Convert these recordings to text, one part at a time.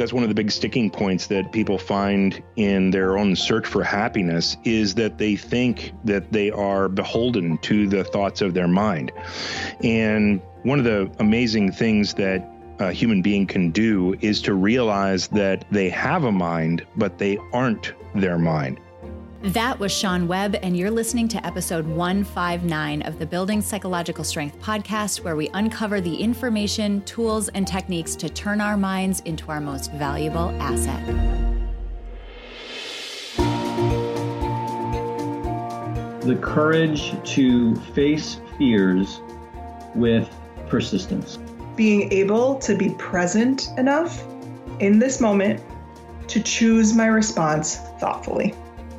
that's one of the big sticking points that people find in their own search for happiness is that they think that they are beholden to the thoughts of their mind. And one of the amazing things that a human being can do is to realize that they have a mind, but they aren't their mind. That was Sean Webb, and you're listening to episode 159 of the Building Psychological Strength podcast, where we uncover the information, tools, and techniques to turn our minds into our most valuable asset. The courage to face fears with persistence. Being able to be present enough in this moment to choose my response thoughtfully.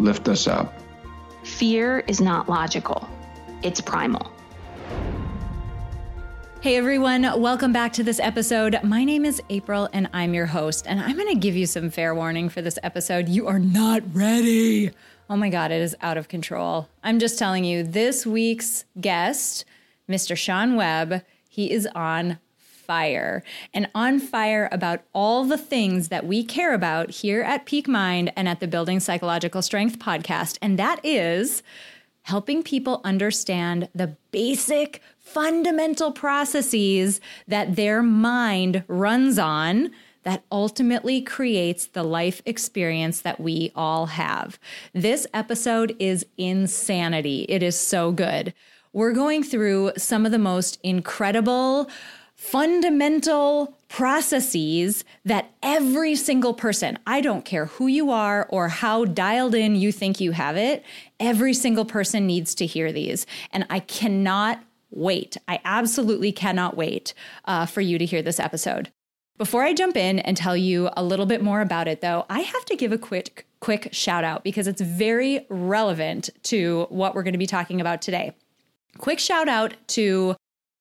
lift us up. Fear is not logical, it's primal. Hey everyone, welcome back to this episode. My name is April and I'm your host, and I'm going to give you some fair warning for this episode. You are not ready. Oh my God, it is out of control. I'm just telling you, this week's guest, Mr. Sean Webb, he is on fire and on fire about all the things that we care about here at Peak Mind and at the Building Psychological Strength podcast. And that is helping people understand the basic fundamental processes that their mind runs on that ultimately creates the life experience that we all have. This episode is insanity. It is so good. We're going through some of the most incredible fundamental processes that every single person, I don't care who you are or how dialed in you think you have it, every single person needs to hear these. And I cannot wait. I absolutely cannot wait uh, for you to hear this episode. Before I jump in and tell you a little bit more about it, though, I have to give a quick, quick shout out because it's very relevant to what we're going to be talking about today. Quick shout out to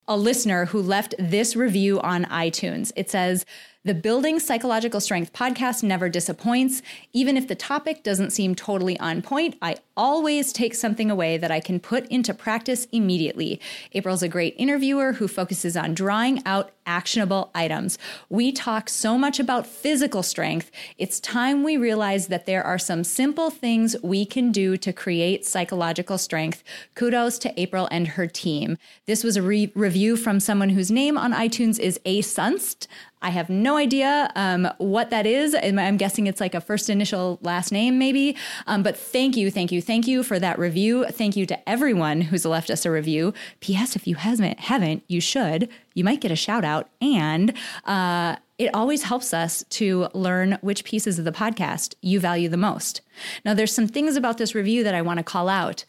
a listener who left this review on iTunes. It says, the Building Psychological Strength podcast never disappoints. Even if the topic doesn't seem totally on point, I always take something away that I can put into practice immediately. April's a great interviewer who focuses on drawing out actionable items. We talk so much about physical strength. It's time we realize that there are some simple things we can do to create psychological strength. Kudos to April and her team. This was a re- review from someone whose name on iTunes is A Sunst. I have no idea um, what that is. I'm guessing it's like a first initial last name, maybe. Um, but thank you, thank you, thank you for that review. Thank you to everyone who's left us a review. P.S. If you haven't, haven't, you should. You might get a shout out, and uh, it always helps us to learn which pieces of the podcast you value the most. Now, there's some things about this review that I want to call out.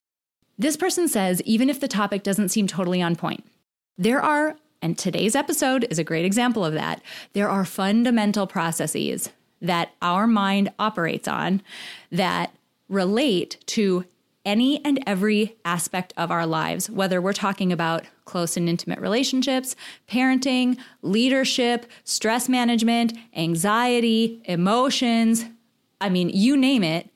This person says, even if the topic doesn't seem totally on point, there are and today's episode is a great example of that. There are fundamental processes that our mind operates on that relate to any and every aspect of our lives, whether we're talking about close and intimate relationships, parenting, leadership, stress management, anxiety, emotions. I mean, you name it,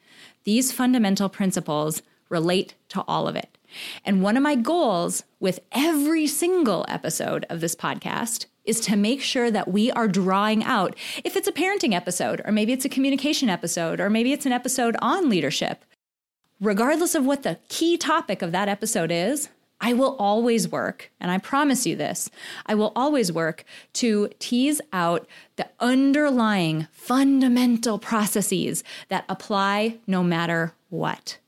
these fundamental principles relate to all of it. And one of my goals with every single episode of this podcast is to make sure that we are drawing out, if it's a parenting episode, or maybe it's a communication episode, or maybe it's an episode on leadership, regardless of what the key topic of that episode is, I will always work, and I promise you this, I will always work to tease out the underlying fundamental processes that apply no matter what.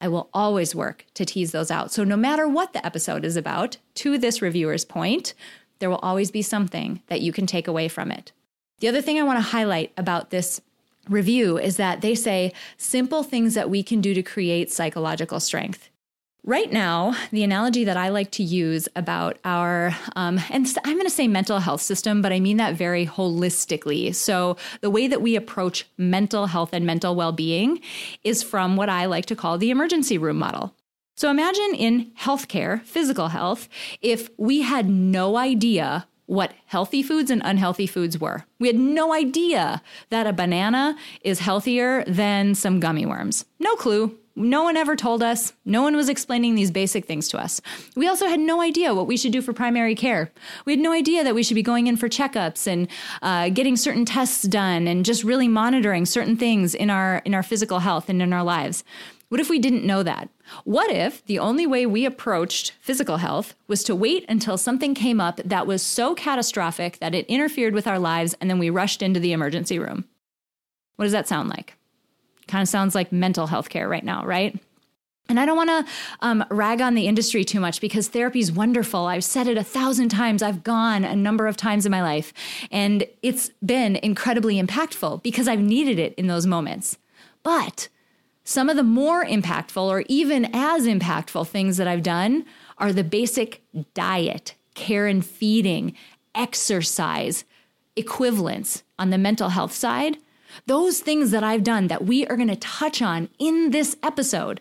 I will always work to tease those out. So, no matter what the episode is about, to this reviewer's point, there will always be something that you can take away from it. The other thing I want to highlight about this review is that they say simple things that we can do to create psychological strength. Right now, the analogy that I like to use about our, um, and I'm going to say mental health system, but I mean that very holistically. So, the way that we approach mental health and mental well being is from what I like to call the emergency room model. So, imagine in healthcare, physical health, if we had no idea what healthy foods and unhealthy foods were. We had no idea that a banana is healthier than some gummy worms. No clue. No one ever told us. No one was explaining these basic things to us. We also had no idea what we should do for primary care. We had no idea that we should be going in for checkups and uh, getting certain tests done and just really monitoring certain things in our in our physical health and in our lives. What if we didn't know that? What if the only way we approached physical health was to wait until something came up that was so catastrophic that it interfered with our lives and then we rushed into the emergency room? What does that sound like? Kind of sounds like mental health care right now, right? And I don't want to um, rag on the industry too much because therapy is wonderful. I've said it a thousand times. I've gone a number of times in my life, and it's been incredibly impactful because I've needed it in those moments. But some of the more impactful, or even as impactful things that I've done, are the basic diet, care and feeding, exercise equivalents on the mental health side those things that I've done that we are going to touch on in this episode,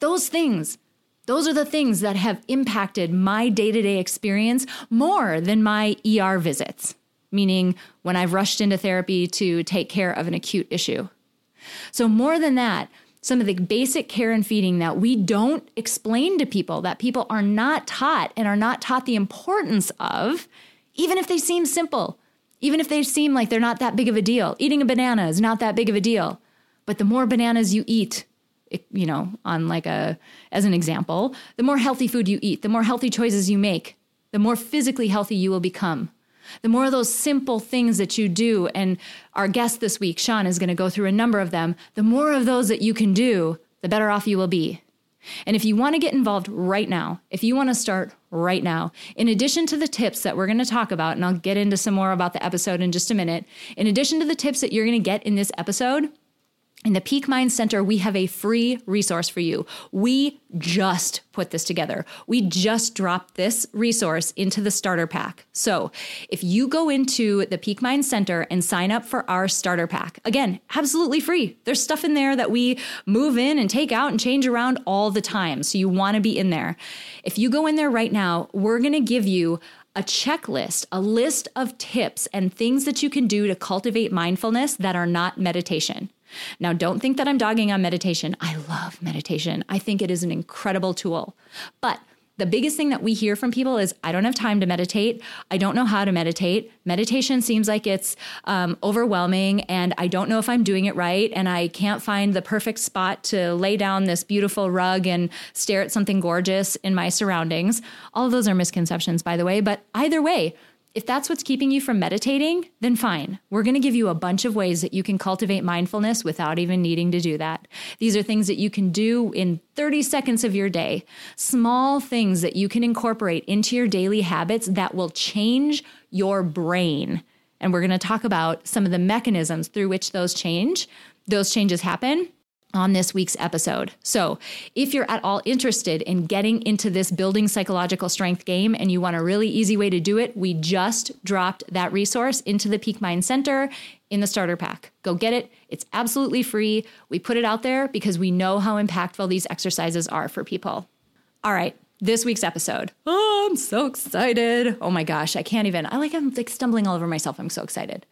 those things, those are the things that have impacted my day to day experience more than my ER visits, meaning when I've rushed into therapy to take care of an acute issue. So, more than that, some of the basic care and feeding that we don't explain to people, that people are not taught and are not taught the importance of, even if they seem simple even if they seem like they're not that big of a deal. Eating a banana is not that big of a deal. But the more bananas you eat, you know, on like a, as an example, the more healthy food you eat, the more healthy choices you make, the more physically healthy you will become. The more of those simple things that you do, and our guest this week, Sean, is going to go through a number of them, the more of those that you can do, the better off you will be. And if you want to get involved right now, if you want to start right now, in addition to the tips that we're going to talk about, and I'll get into some more about the episode in just a minute, in addition to the tips that you're going to get in this episode, in the Peak Mind Center, we have a free resource for you. We just put this together. We just dropped this resource into the starter pack. So if you go into the Peak Mind Center and sign up for our starter pack, again, absolutely free. There's stuff in there that we move in and take out and change around all the time. So you want to be in there. If you go in there right now, we're going to give you a checklist, a list of tips and things that you can do to cultivate mindfulness that are not meditation. Now, don't think that I'm dogging on meditation. I love meditation. I think it is an incredible tool. But the biggest thing that we hear from people is I don't have time to meditate. I don't know how to meditate. Meditation seems like it's um, overwhelming, and I don't know if I'm doing it right. And I can't find the perfect spot to lay down this beautiful rug and stare at something gorgeous in my surroundings. All of those are misconceptions, by the way. But either way, if that's what's keeping you from meditating, then fine. We're going to give you a bunch of ways that you can cultivate mindfulness without even needing to do that. These are things that you can do in 30 seconds of your day, small things that you can incorporate into your daily habits that will change your brain. And we're going to talk about some of the mechanisms through which those change, those changes happen on this week's episode. So, if you're at all interested in getting into this building psychological strength game and you want a really easy way to do it, we just dropped that resource into the Peak Mind Center in the starter pack. Go get it. It's absolutely free. We put it out there because we know how impactful these exercises are for people. All right, this week's episode. Oh, I'm so excited. Oh my gosh, I can't even. I like I'm like stumbling all over myself. I'm so excited.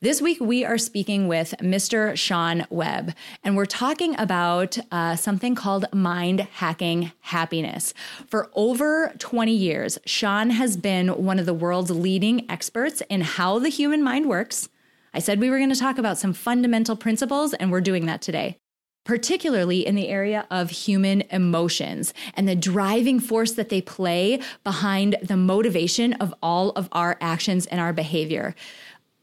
This week we are speaking with Mr. Sean Webb, and we're talking about uh, something called mind hacking happiness. For over 20 years, Sean has been one of the world's leading experts in how the human mind works. I said we were going to talk about some fundamental principles, and we're doing that today particularly in the area of human emotions and the driving force that they play behind the motivation of all of our actions and our behavior.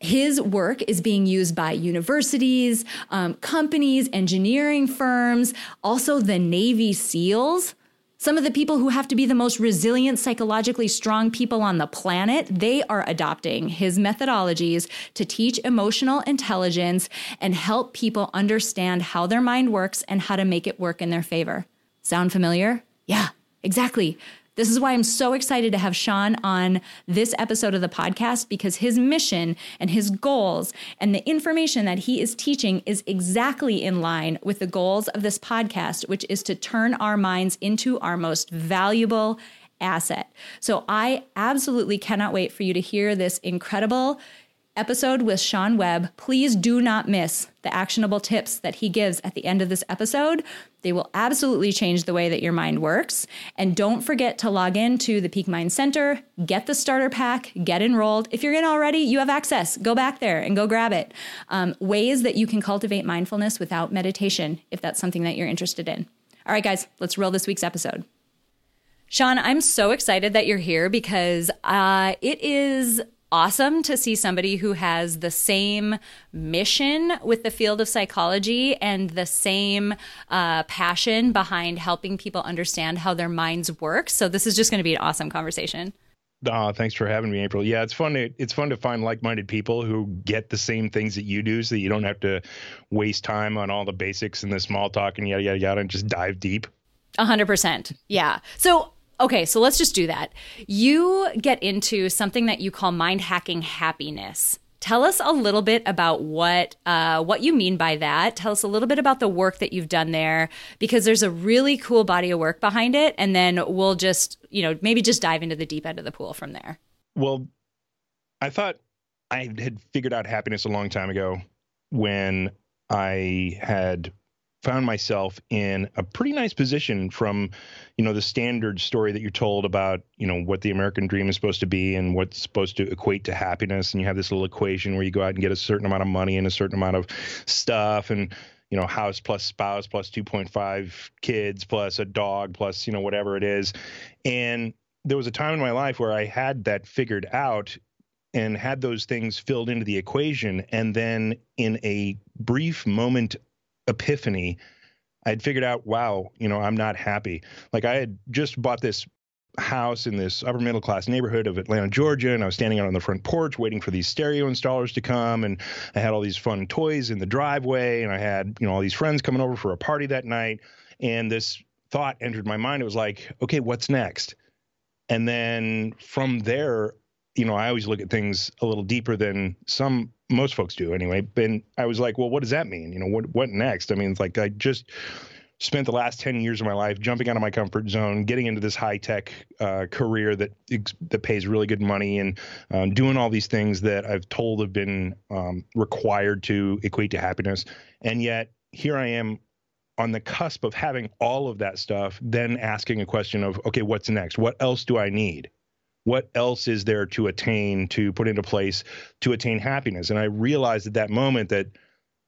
His work is being used by universities, um, companies, engineering firms, also the Navy SEALs some of the people who have to be the most resilient, psychologically strong people on the planet, they are adopting his methodologies to teach emotional intelligence and help people understand how their mind works and how to make it work in their favor. Sound familiar? Yeah, Exactly. This is why I'm so excited to have Sean on this episode of the podcast because his mission and his goals and the information that he is teaching is exactly in line with the goals of this podcast, which is to turn our minds into our most valuable asset. So I absolutely cannot wait for you to hear this incredible episode with Sean Webb. Please do not miss the actionable tips that he gives at the end of this episode. They will absolutely change the way that your mind works. And don't forget to log in to the Peak Mind Center, get the starter pack, get enrolled. If you're in already, you have access. Go back there and go grab it. Um, ways that you can cultivate mindfulness without meditation, if that's something that you're interested in. All right, guys, let's roll this week's episode. Sean, I'm so excited that you're here because uh, it is awesome to see somebody who has the same mission with the field of psychology and the same uh, passion behind helping people understand how their minds work. So this is just going to be an awesome conversation. Uh, thanks for having me, April. Yeah, it's fun. To, it's fun to find like-minded people who get the same things that you do, so that you don't have to waste time on all the basics and the small talk and yada yada yada, and just dive deep. A hundred percent. Yeah. So Okay, so let's just do that. You get into something that you call mind hacking happiness. Tell us a little bit about what uh, what you mean by that. Tell us a little bit about the work that you've done there, because there's a really cool body of work behind it, and then we'll just you know maybe just dive into the deep end of the pool from there. Well, I thought I had figured out happiness a long time ago when I had found myself in a pretty nice position from you know the standard story that you're told about you know what the american dream is supposed to be and what's supposed to equate to happiness. And you have this little equation where you go out and get a certain amount of money and a certain amount of stuff and you know house plus spouse plus 2.5 kids plus a dog plus you know whatever it is. And there was a time in my life where i had that figured out and had those things filled into the equation. And then in a brief moment epiphany. I had figured out, wow, you know, I'm not happy. Like I had just bought this house in this upper middle class neighborhood of Atlanta, Georgia, and I was standing out on the front porch waiting for these stereo installers to come and I had all these fun toys in the driveway and I had, you know, all these friends coming over for a party that night and this thought entered my mind. It was like, okay, what's next? And then from there, you know, I always look at things a little deeper than some most folks do anyway. And I was like, well, what does that mean? You know, what what next? I mean, it's like I just spent the last 10 years of my life jumping out of my comfort zone, getting into this high tech uh, career that that pays really good money, and um, doing all these things that I've told have been um, required to equate to happiness. And yet here I am on the cusp of having all of that stuff, then asking a question of, okay, what's next? What else do I need? What else is there to attain to put into place to attain happiness and i realized at that moment that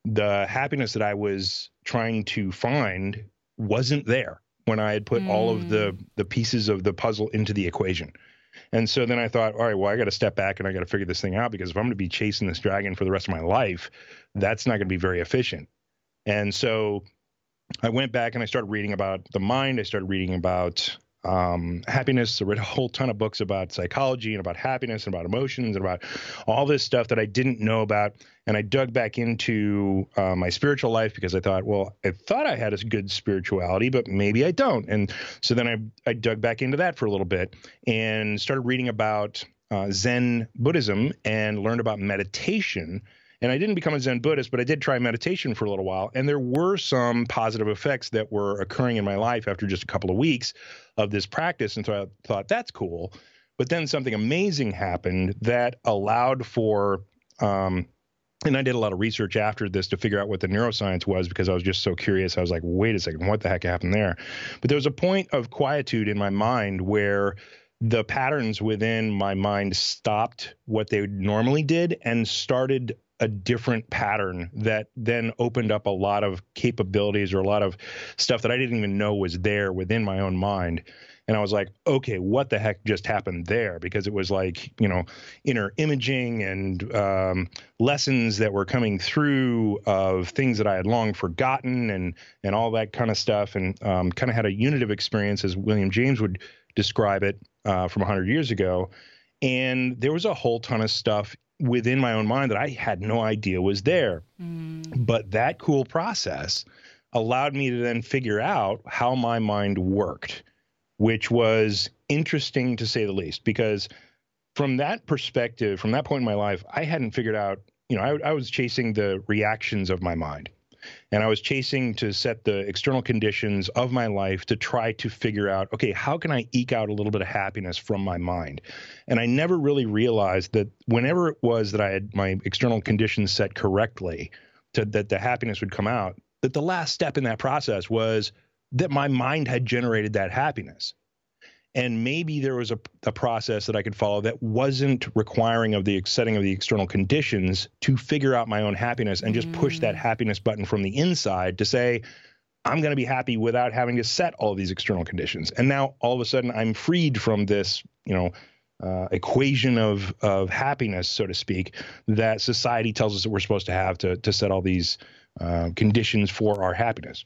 the happiness that i was trying to find wasn't there when i had put mm. all of the mm. the pieces of the puzzle into the equation and so then i thought all right well i got to step back and i got to figure this thing out because if i'm going to be chasing this dragon for the rest of my life that's not going to be very efficient and so i went back and i started reading about the mind i started reading about um, happiness. I read a whole ton of books about psychology and about happiness and about emotions and about all this stuff that I didn't know about. And I dug back into uh, my spiritual life because I thought, well, I thought I had a good spirituality, but maybe I don't. And so then I, I dug back into that for a little bit and started reading about uh, Zen Buddhism and learned about meditation and I didn't become a Zen Buddhist, but I did try meditation for a little while. And there were some positive effects that were occurring in my life after just a couple of weeks of this practice. And so I thought, that's cool. But then something amazing happened that allowed for, um, and I did a lot of research after this to figure out what the neuroscience was because I was just so curious. I was like, wait a second, what the heck happened there? But there was a point of quietude in my mind where the patterns within my mind stopped what they normally did and started a different pattern that then opened up a lot of capabilities or a lot of stuff that I didn't even know was there within my own mind. And I was like, okay, what the heck just happened there? Because it was like, you know, inner imaging and um, lessons that were coming through of things that I had long forgotten and and all that kind of stuff. And um, kind of had a unitive experience, as William James would describe it uh, from 100 years ago. And there was a whole ton of stuff within my own mind that I had no idea was there. Mm. But that cool process allowed me to then figure out how my mind worked, which was interesting to say the least, because from that perspective, from that point in my life, I hadn't figured out, you know, I, I was chasing the reactions of my mind. And I was chasing to set the external conditions of my life to try to figure out, okay, how can I eke out a little bit of happiness from my mind? And I never really realized that whenever it was that I had my external conditions set correctly, to, that the happiness would come out, that the last step in that process was that my mind had generated that happiness and maybe there was a, a, process that I could follow that wasn't requiring of the setting of the external conditions to figure out my own happiness and just mm. push that mm. happiness button from the inside to say I'm going to be happy without having to set all these external conditions. And now all of a sudden I'm freed from this, you know, uh, equation of of happiness, so to speak, that society tells us that we're supposed to have to to set all these uh, conditions for our happiness.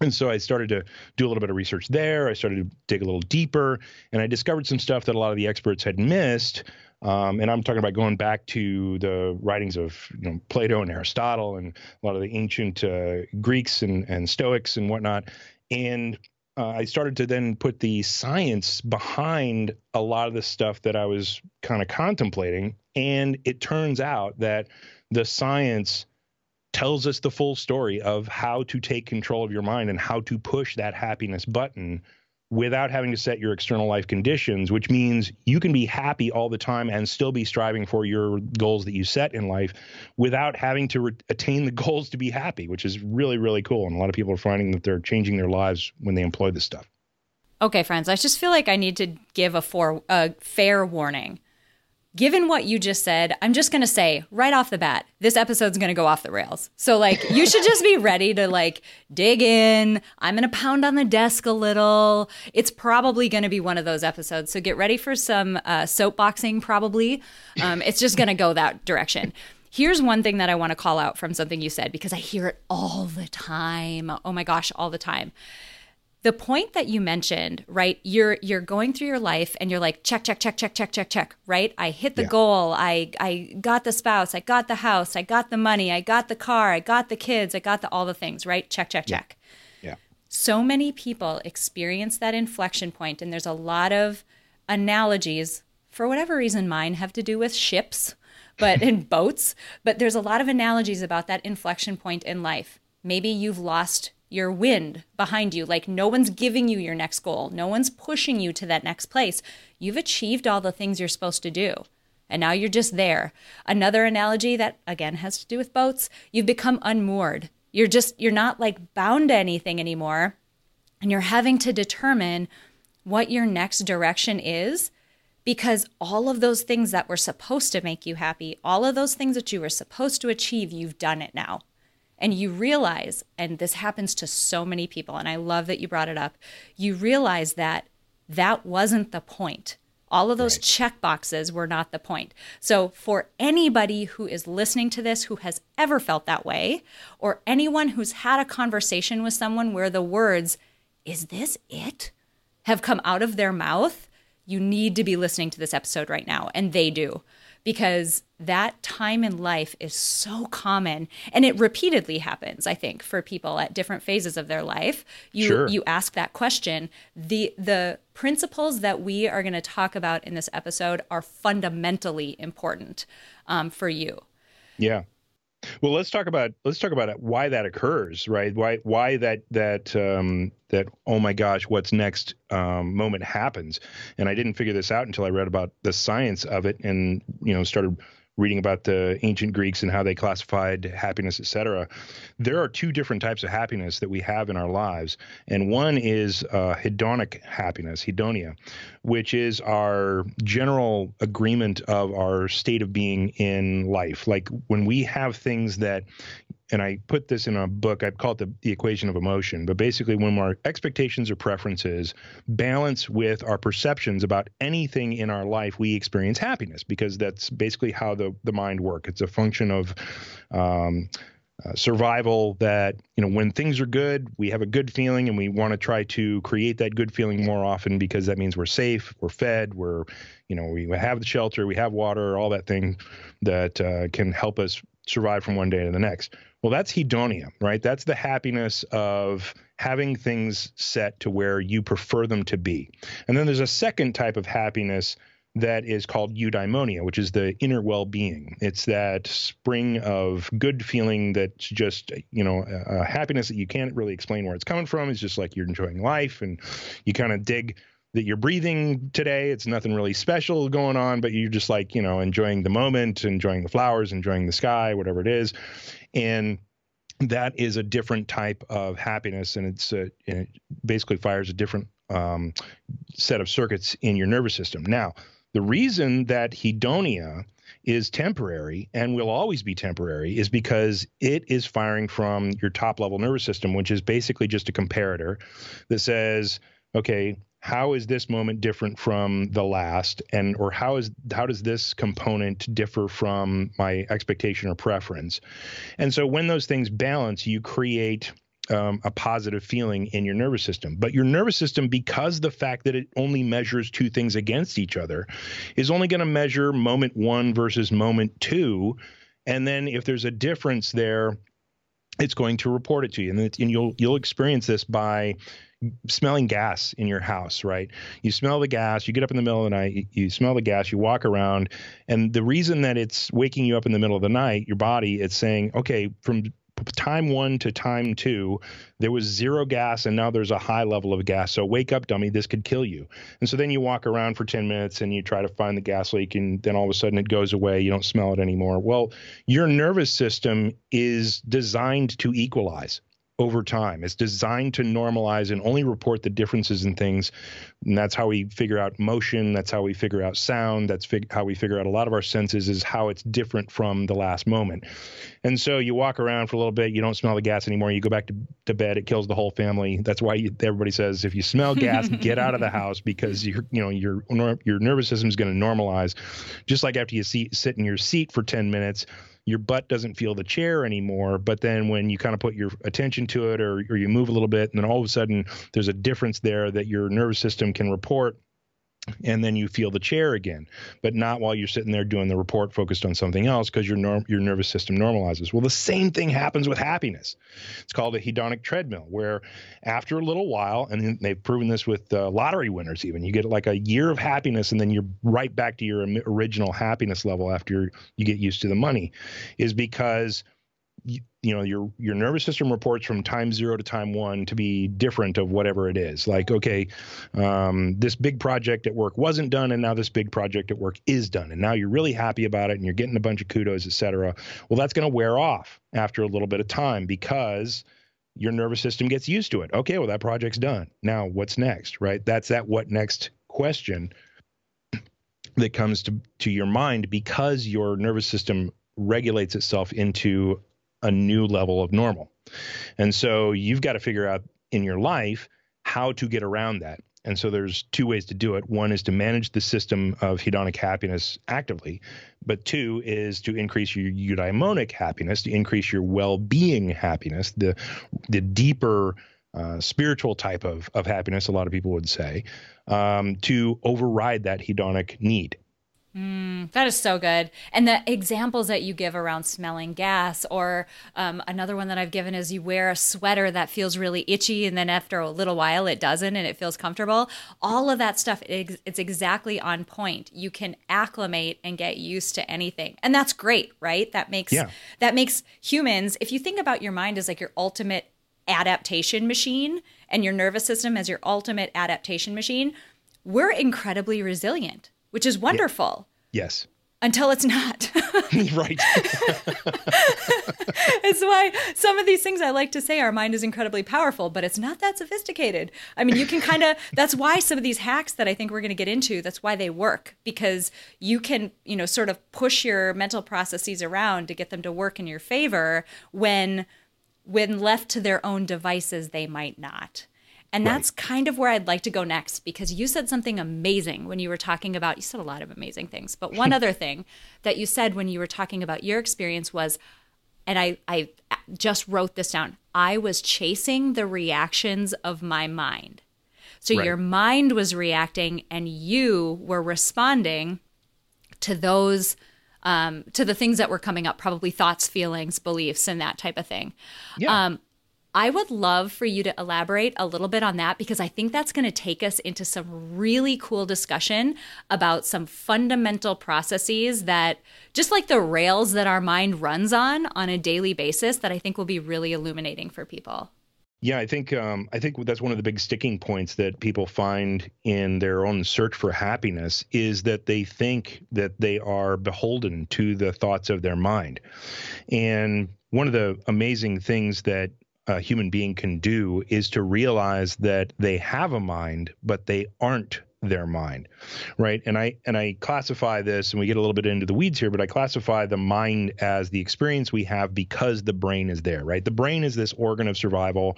And so I started to do a little bit of research there. I started to dig a little deeper, and I discovered some stuff that a lot of the experts had missed. Um, and I'm talking about going back to the writings of you know Plato and Aristotle and a lot of the ancient uh, Greeks and, and Stoics and whatnot. And uh, I started to then put the science behind a lot of the stuff that I was kind of contemplating. And it turns out that the science tells us the full story of how to take control of your mind and how to push that happiness button without having to set your external life conditions, which means you can be happy all the time and still be striving for your goals that you set in life without having to re- attain the goals to be happy, which is really, really cool. And a lot of people are finding that they're changing their lives when they employ this stuff. Okay, friends, I just feel like I need to give a, for, a fair warning given what you just said, I'm just going to say right off the bat, this episode's going to go off the rails. So, like, you should just be ready to, like, dig in. I'm going to pound on the desk a little. It's probably going to be one of those episodes. So, get ready for some uh, soapboxing, probably. Um, it's just going to go that direction. Here's one thing that I want to call out from something you said because I hear it all the time. Oh my gosh, all the time the point that you mentioned right you're you're going through your life and you're like check check check check check check check right? I hit the yeah. goal. I i got the spouse. I got the house. I got the money. I got the car. I got the kids. I got the all the things right? Check check yeah. check. Yeah. So many people experience that inflection point and there's a lot of analogies. For whatever reason mine have to do with ships but in boats but there's a lot of analogies about that inflection point in life. Maybe you've lost your wind behind you. Like no one's giving you your next goal, no one's pushing you to that next place. You've achieved all the things you're supposed to do. And now you're just there. Another analogy that again has to do with boats, you've become unmoored. You're just, you're not like bound to anything anymore. And you're having to determine what your next direction is because all of those things that were supposed to make you happy, all of those things that you were supposed to achieve, you've done it now and you realize, and this happens to so many people, and I love that you brought it up, you realize that that wasn't the point. All of those right. check boxes were not the point. So, for anybody who is listening to this who has ever felt that way, or anyone who's had a conversation with someone where the words, is this it, have come out of their mouth, you need to be listening to this episode right now. And they do because that time in life is so common and it repeatedly happens i think for people at different phases of their life. You sure. you ask that question. The the principles that we are going to talk about in this episode are fundamentally important um, for you. Yeah. Well, let's talk about let's talk about why that occurs, right? Why why that that um, that oh my gosh, what's next um, moment happens, and I didn't figure this out until I read about the science of it, and you know started reading about the ancient Greeks and how they classified happiness, etc. There are two different types of happiness that we have in our lives, and one is uh, hedonic happiness, hedonia, which is our general agreement of our state of being in life. Like when we have things that and I put this in a book, I call it the, the equation of emotion. But basically, when our expectations or preferences balance with our perceptions about anything in our life, we experience happiness because that's basically how the, the mind works. It's a function of um, uh, survival that, you know, when things are good, we have a good feeling and we want to try to create that good feeling more often because that means we're safe, we're fed, we're, you know, we have the shelter, we have water, all that thing that uh, can help us survive from one day to the next. Well, that's hedonia, right? That's the happiness of having things set to where you prefer them to be. And then there's a second type of happiness that is called eudaimonia, which is the inner well-being. It's that spring of good feeling that's just, you know, a, happiness that you can't really explain where it's coming from. It's just like you're enjoying life and you kind of dig that you're breathing today. It's nothing really special going on, but you're just like, you know, enjoying the moment, enjoying the flowers, enjoying the sky, whatever it is. And that is a different type of happiness. And it's a, it basically fires a different um, set of circuits in your nervous system. Now, the reason that hedonia is temporary and will always be temporary is because it is firing from your top level nervous system, which is basically just a comparator that says, okay, how is this moment different from the last and or how is how does this component differ from my expectation or preference and so when those things balance you create um, a positive feeling in your nervous system. But your nervous system, because the fact that it only measures two things against each other, is only going to measure moment one versus moment two. And then if there's a difference there, it's going to report it to you, and, and you'll you'll experience this by smelling gas in your house, right? You smell the gas, you get up in the middle of the night, you, smell the gas, you walk around, and the reason that it's waking you up in the middle of the night, your body, it's saying, okay, from time one to time two, there was zero gas, and now there's a high level of gas. So wake up, dummy, this could kill you. And so then you walk around for 10 minutes and you try to find the gas leak, and then all of a sudden it goes away. You don't smell it anymore. Well, your nervous system is designed to equalize over time. It's designed to normalize and only report the differences in things. And that's how we figure out motion. That's how we figure out sound. That's fig- how we figure out a lot of our senses is how it's different from the last moment. And so you walk around for a little bit, you don't smell the gas anymore. You go back to, to bed. It kills the whole family. That's why you, everybody says if you smell gas, get out of the house because you you know your your nervous system is going to normalize. Just like after you see, sit in your seat for 10 minutes your butt doesn't feel the chair anymore. But then when you kind of put your attention to it or, or you move a little bit, and then all of a sudden there's a difference there that your nervous system can report and then you feel the chair again, but not while you're sitting there doing the report focused on something else because your norm, your nervous system normalizes. Well, the same thing happens with happiness. It's called a hedonic treadmill, where after a little while, and they've proven this with uh, lottery winners, even you get like a year of happiness, and then you're right back to your original happiness level after you get used to the money, is because you, know your your nervous system reports from time zero to time one to be different of whatever it is. Like okay um, this big project at work wasn't done and now this big project at work is done. And now you're really happy about it and you're getting a bunch of kudos etc well that's going to wear off after a little bit of time because your nervous system gets used to it. Okay well that project's done. Now what's next right? That's that what next question that comes to to your mind because your nervous system regulates itself into a new level of normal. And so you've got to figure out in your life how to get around that. And so there's two ways to do it. One is to manage the system of hedonic happiness actively, but two is to increase your eudaimonic happiness, to increase your well-being happiness, the the deeper uh, spiritual type of of happiness. A lot of people would say um, to override that hedonic need. Mm, that is so good. And the examples that you give around smelling gas, or um, another one that I've given is you wear a sweater that feels really itchy, and then after a little while it doesn't and it feels comfortable. All of that stuff, it's exactly on point. You can acclimate and get used to anything. And that's great, right? That makes yeah. that makes humans, if you think about your mind as like your ultimate adaptation machine and your nervous system as your ultimate adaptation machine, we're incredibly resilient which is wonderful. Yeah. Yes. Until it's not. right. it's why some of these things I like to say our mind is incredibly powerful, but it's not that sophisticated. I mean, you can kind of, that's why some of these hacks that I think we're going to get into, that's why they work because you can, you know, sort of push your mental processes around to get them to work in your favor when when left to their own devices they might not and that's kind of where I'd like to go next because you said something amazing when you were talking about, you said a lot of amazing things, but one other thing that you said when you were talking about your experience was, and I, I just wrote this down, I was chasing the reactions of my mind. So right. your mind was reacting and you were responding to those um, to the things that were coming up, probably thoughts, feelings, beliefs, and that type of thing. Yeah. Um, I would love for you to elaborate a little bit on that because I think that's going to take us into some really cool discussion about some fundamental processes that, just like the rails that our mind runs on on a daily basis, that I think will be really illuminating for people. Yeah, I think um, I think that's one of the big sticking points that people find in their own search for happiness is that they think that they are beholden to the thoughts of their mind. And one of the amazing things that a human being can do is to realize that they have a mind, but they aren't their mind right? And i and i classify this and we get a little bit into the weeds here but i classify the mind as the experience we have because the brain is there right? The brain is this organ of survival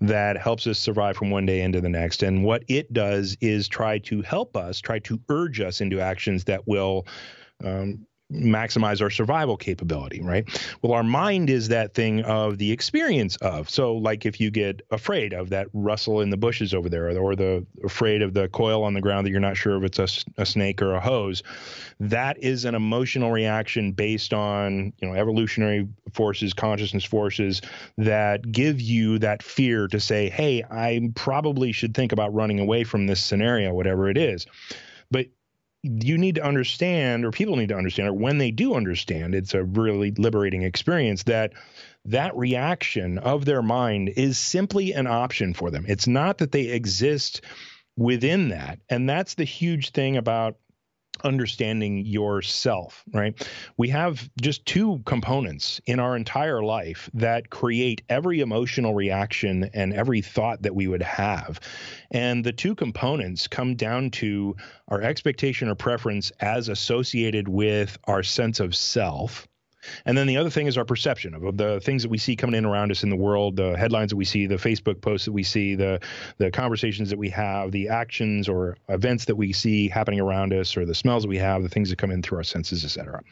that helps us survive from one day into the next. And what it does is try to help us try to urge us into actions that will um, maximize our survival capability, right? Well, our mind is that thing of the experience of. So, like if you get afraid of that rustle in the bushes over there, or the afraid of the coil on the ground that you're not sure if it's a, a snake or a hose, that is an emotional reaction based on you know evolutionary forces, consciousness forces that give you that fear to say, "Hey, I probably should think about running away from this scenario, whatever it is." But you need to understand or people need to understand or when they do understand it's a really liberating experience that that reaction of their mind is simply an option for them. It's not that they exist within that. And that's the huge thing about understanding yourself, right? We have just two components in our entire life that create every emotional reaction and every thought that we would have. And the two components come down to our expectation or preference as associated with our sense of self and then the other thing is our perception of the things that we see coming in around us in the world, the headlines that we see, the Facebook posts that we see, the the conversations that we have, the actions or events that we see happening around us, or the smells that we have, the things that come in through our senses, etc.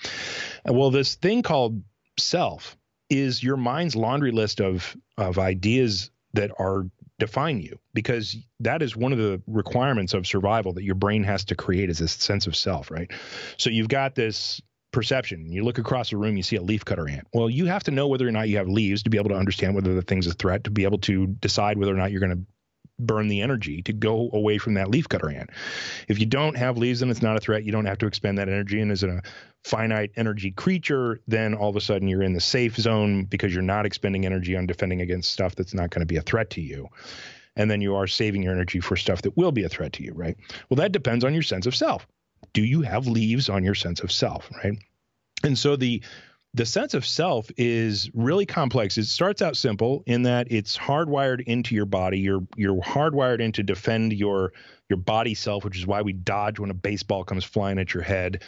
Well, this thing called self is your mind's laundry list of of ideas that are define you because that is one of the requirements of survival that your brain has to create is this sense of self right so you've got this perception. You look across a room, you see a leaf cutter ant. Well, you have to know whether or not you have leaves to be able to understand whether the thing's a threat, to be able to decide whether or not you're going to burn the energy to go away from that leaf cutter ant. If you don't have leaves, then it's not a threat. You don't have to expend that energy. And as a finite energy creature, then all of a sudden you're in the safe zone because you're not expending energy on defending against stuff that's not going to be a threat to you. And then you are saving your energy for stuff that will be a threat to you, right? Well, that depends on your sense of self do you have leaves on your sense of self, right? And so the the sense of self is really complex. It starts out simple in that it's hardwired into your body. You're you're hardwired in to defend your your body self, which is why we dodge when a baseball comes flying at your head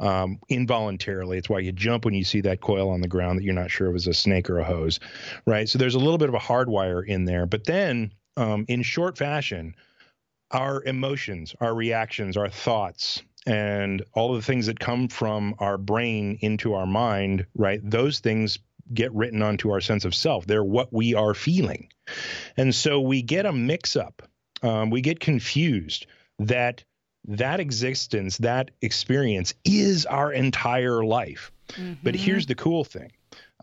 um, involuntarily. It's why you jump when you see that coil on the ground that you're not sure if it's a snake or a hose, right? So there's a little bit of a hardwire in there. But then, um, in short fashion, our emotions, our reactions, our thoughts, and all of the things that come from our brain into our mind, right? Those things get written onto our sense of self. They're what we are feeling. And so we get a mix up. Um, we get confused that that existence, that experience is our entire life. Mm-hmm. But here's the cool thing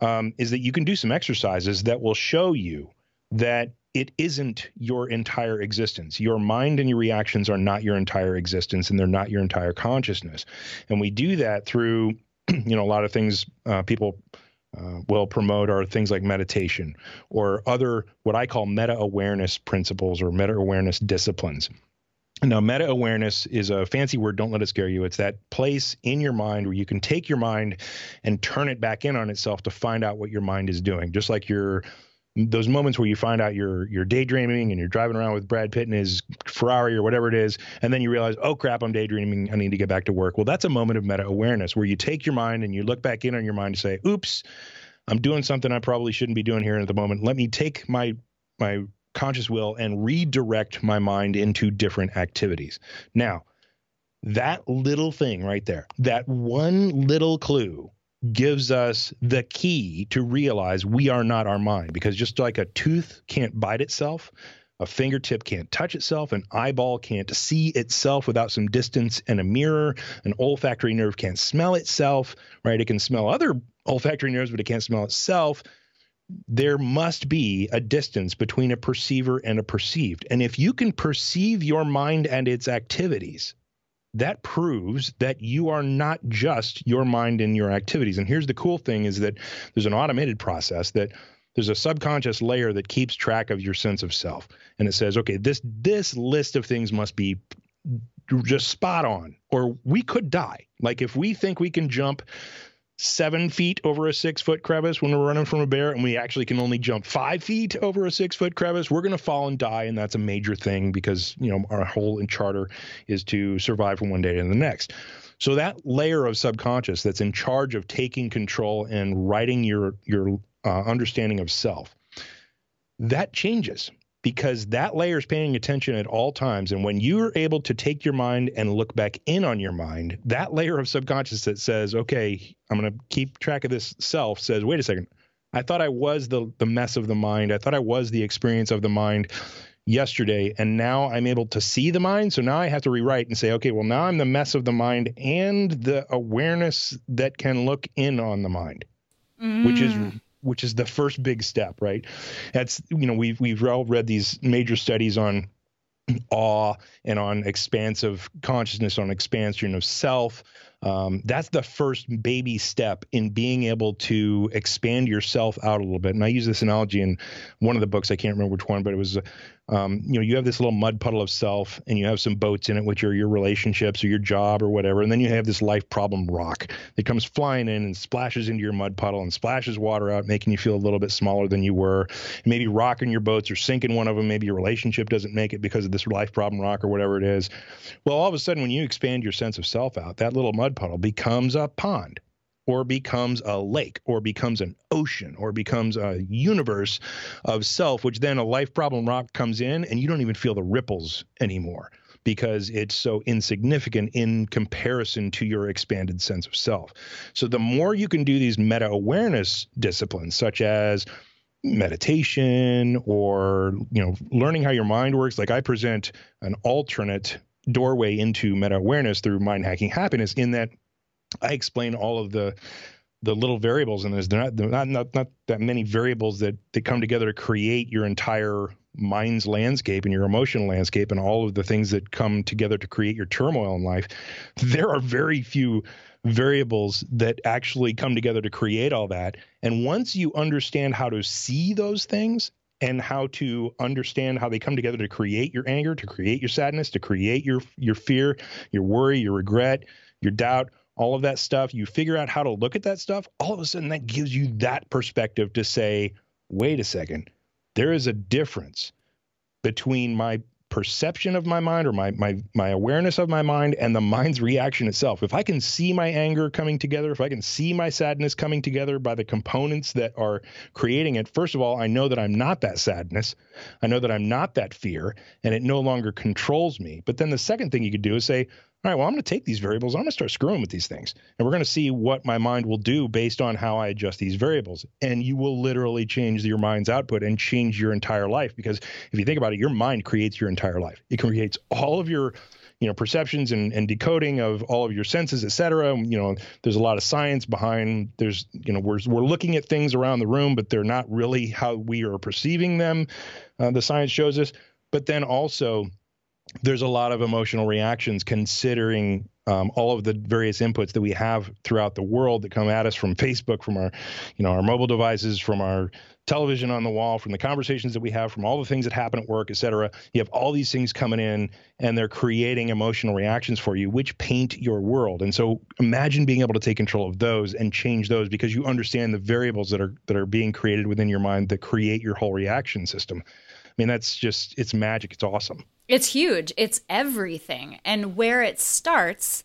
um, is that you can do some exercises that will show you that it isn't your entire existence. Your mind and your reactions are not your entire existence, and they're not your entire consciousness. And we do that through, you know, a lot of things uh, people uh, will promote are things like meditation or other what I call meta awareness principles or meta awareness disciplines. Now, meta awareness is a fancy word. Don't let it scare you. It's that place in your mind where you can take your mind and turn it back in on itself to find out what your mind is doing. Just like you're those moments where you find out you're you're daydreaming and you're driving around with Brad Pitt in his Ferrari or whatever it is, and then you realize, oh crap, I'm daydreaming. I need to get back to work. Well, that's a moment of meta awareness where you take your mind and you look back in on your mind and say, oops, I'm doing something I probably shouldn't be doing here at the moment. Let me take my my conscious will and redirect my mind into different activities. Now, that little thing right there, that one little clue gives us the key to realize we are not our mind because just like a tooth can't bite itself A fingertip can't touch itself. An eyeball can't see itself without some distance and a mirror. An olfactory nerve can't smell itself, right? It can smell other olfactory nerves, but it can't smell itself. There must be a distance between a perceiver and a perceived. And if you can perceive your mind and its activities, that proves that you are not just your mind and your activities. And here's the cool thing is that there's an automated process that there's a subconscious layer that keeps track of your sense of self and it says okay this this list of things must be just spot on or we could die like if we think we can jump seven feet over a six foot crevice when we're running from a bear and we actually can only jump five feet over a six foot crevice we're going to fall and die and that's a major thing because you know our whole charter is to survive from one day to the next. So that layer of subconscious that's in charge of taking control and writing your your uh, understanding of self, that changes because that layer is paying attention at all times. And when you're able to take your mind and look back in on your mind, that layer of subconscious that says, okay, I'm going to keep track of this self says, wait a second. I thought I was the the mess of the mind. I thought I was the experience of the mind yesterday and now I'm able to see the mind. So now I have to rewrite and say, okay, well now I'm the mess of the mind and the awareness that can look in on the mind, mm. which is mm which is the first big step, right? That's you know we've we've all read these major studies on awe and on expansive consciousness, on expansion of self. Um, that's the first baby step in being able to expand yourself out a little bit. And I use this analogy in one of the books. I can't remember which one, but it was um, you know, you have this little mud puddle of self and you have some boats in it, which are your relationships or your job or whatever. And then you have this life problem rock that comes flying in and splashes into your mud puddle and splashes water out, making you feel a little bit smaller than you were. And maybe rocking your boats or sinking one of them. Maybe your relationship doesn't make it because of this life problem rock or whatever it is. Well, all of a sudden, when you expand your sense of self out, that little mud puddle becomes a pond or becomes a lake or becomes an ocean or becomes a universe of self, which then a life problem rock comes in and you don't even feel the ripples anymore because it's so insignificant in comparison to your expanded sense of self. So the more you can do these meta awareness disciplines, such as meditation or you know learning how your mind works like i present an alternate doorway into meta awareness through mind hacking happiness in that I explain all of the the little variables in this. They're not, they're not, not, not that many variables that, that come together to create your entire mind's landscape and your emotional landscape and all of the things that come together to create your turmoil in life. There are very few variables that actually come together to create all that. And once you understand how to see those things and how to understand how they come together to create your anger, to create your sadness, to create your your fear, your worry, your regret, your doubt, all of that stuff, you figure out how to look at that stuff, all of a sudden that gives you that perspective to say, wait a second, there is a difference between my perception of my mind or my my my awareness of my mind and the mind's reaction itself. If I can see my anger coming together, if I can see my sadness coming together by the components that are creating it, first of all, I know that I'm not that sadness. I know that I'm not that fear and it no longer controls me. But then the second thing you could do is say, all right, well, I'm going to take these variables. I'm going to start screwing with these things. And we're going to see what my mind will do based on how I adjust these variables. And you will literally change your mind's output and change your entire life. Because if you think about it, your mind creates your entire life. It creates all of your you know perceptions and, and decoding of all of your senses et cetera you know there's a lot of science behind there's you know we're, we're looking at things around the room but they're not really how we are perceiving them uh, the science shows us but then also there's a lot of emotional reactions considering um, all of the various inputs that we have throughout the world that come at us from Facebook, from our, you know, our mobile devices, from our television on the wall, from the conversations that we have, from all the things that happen at work, et cetera. You have all these things coming in, and they're creating emotional reactions for you, which paint your world. And so, imagine being able to take control of those and change those because you understand the variables that are that are being created within your mind that create your whole reaction system. I mean, that's just it's magic. It's awesome. It's huge. It's everything. And where it starts,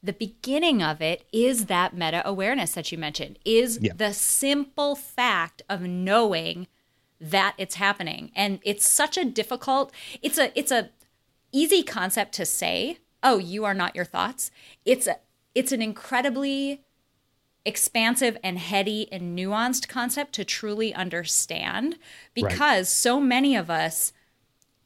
the beginning of it is that meta awareness that you mentioned, is yeah. the simple fact of knowing that it's happening. And it's such a difficult, it's a it's a easy concept to say, "Oh, you are not your thoughts." It's a it's an incredibly expansive and heady and nuanced concept to truly understand because right. so many of us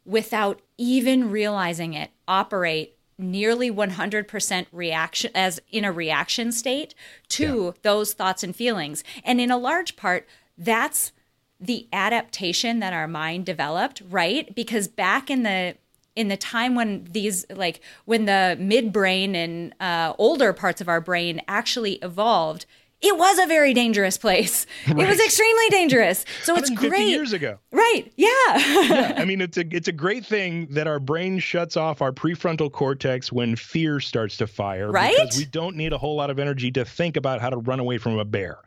without even realizing it, operate nearly 100% reaction as in a reaction state to yeah. those thoughts and feelings. And in a large part, that's the adaptation that our mind developed, right? Because back in the in the time when these like when the midbrain and uh, older parts of our brain actually evolved it was a very dangerous place. Right. It was extremely dangerous. So it's great. Years ago, right? Yeah. yeah. I mean, it's a it's a great thing that our brain shuts off our prefrontal cortex when fear starts to fire, right? Because we don't need a whole lot of energy to think about how to run away from a bear.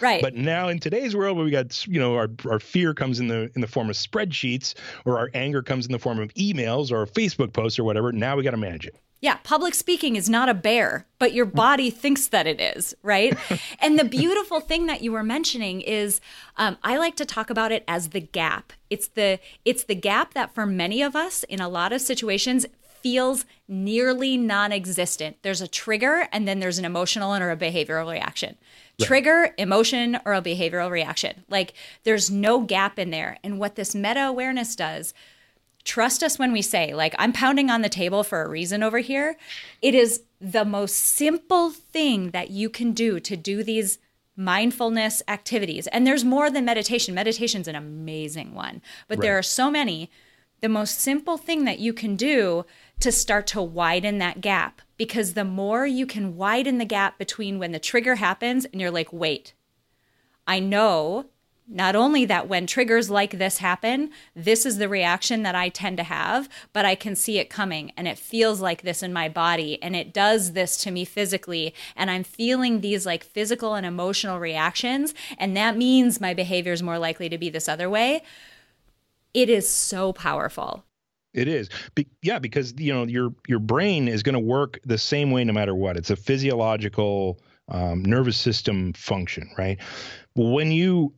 Right. But now in today's world where we got you know our, our fear comes in the in the form of spreadsheets or our anger comes in the form of emails or Facebook posts or whatever, now we got to manage it. Yeah, public speaking is not a bear, but your body thinks that it is, right? and the beautiful thing that you were mentioning is, um, I like to talk about it as the gap. It's the it's the gap that for many of us in a lot of situations feels nearly non-existent. There's a trigger, and then there's an emotional or a behavioral reaction. Right. Trigger, emotion, or a behavioral reaction. Like there's no gap in there. And what this meta awareness does trust us when we say, like, I'm pounding on the table for a reason over here. It is the most simple thing that you can do to do these mindfulness activities. And there's more than meditation. Meditation's an amazing one, but right. there are so many. The most simple thing that you can do to start to widen that gap, because the more you can widen the gap between when the trigger happens and you're like, wait, I know not only that when triggers like this happen, this is the reaction that I tend to have, but I can see it coming and it feels like this in my body and it does this to me physically. And I'm feeling these like physical and emotional reactions. And that means my behavior is more likely to be this other way. It is so powerful. It is, be, yeah, because you know your your brain is going to work the same way no matter what. It's a physiological um, nervous system function, right? When you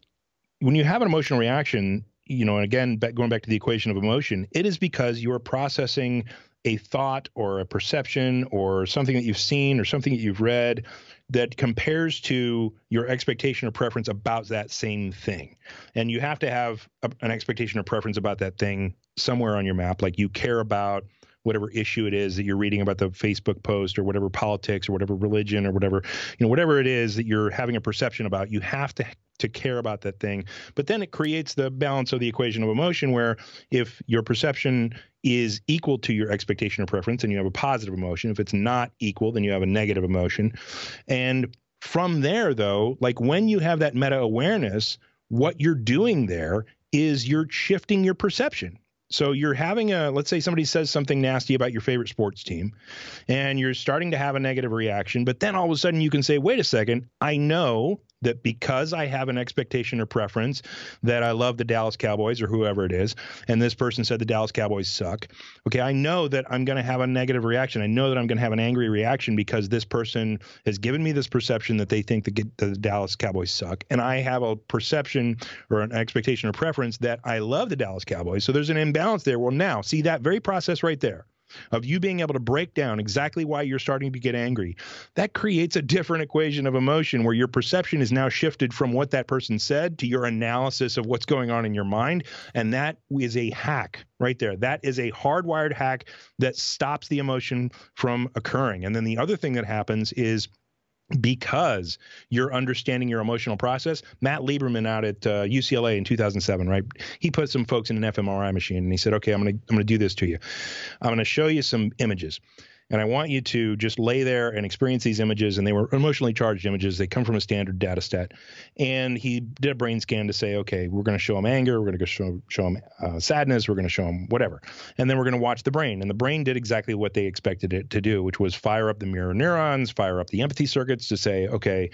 when you have an emotional reaction, you know, and again, going back to the equation of emotion, it is because you are processing a thought or a perception or something that you've seen or something that you've read that compares to your expectation or preference about that same thing. And you have to have a, an expectation or preference about that thing somewhere on your map. Like you care about whatever issue it is that you're reading about the Facebook post or whatever politics or whatever religion or whatever, you know, whatever it is that you're having a perception about, you have to to care about that thing. But then it creates the balance of the equation of emotion where if your perception is equal to your expectation or preference and you have a positive emotion, if it's not equal, then you have a negative emotion. And from there though, like when you have that meta awareness, what you're doing there is you're shifting your perception. So you're having a, let's say somebody says something nasty about your favorite sports team, and you're starting to have a negative reaction, but then all of a sudden you can say, wait a second, I know that because I have an expectation or preference that I love the Dallas Cowboys or whoever it is, and this person said the Dallas Cowboys suck, okay, I know that I'm going to have a negative reaction. I know that I'm going to have an angry reaction because this person has given me this perception that they think the, the Dallas Cowboys suck. And I have a perception or an expectation or preference that I love the Dallas Cowboys. So there's an imbalance there. Well, now, see that very process right there of you being able to break down exactly why you're starting to get angry, that creates a different equation of emotion where your perception is now shifted from what that person said to your analysis of what's going on in your mind. And that is a hack right there. That is a hardwired hack that stops the emotion from occurring. And then the other thing that happens is because you're understanding your emotional process. Matt Lieberman out at uh, UCLA in 2007, right? He put some folks in an fMRI machine and he said, "Okay, I'm going to I'm going to do this to you. I'm going to show you some images." And I want you to just lay there and experience these images. And they were emotionally charged images. They come from a standard data set. And he did a brain scan to say, okay, we're going to show him anger. We're going to show, show him uh, sadness. We're going to show him whatever. And then we're going to watch the brain. And the brain did exactly what they expected it to do, which was fire up the mirror neurons, fire up the empathy circuits to say, okay,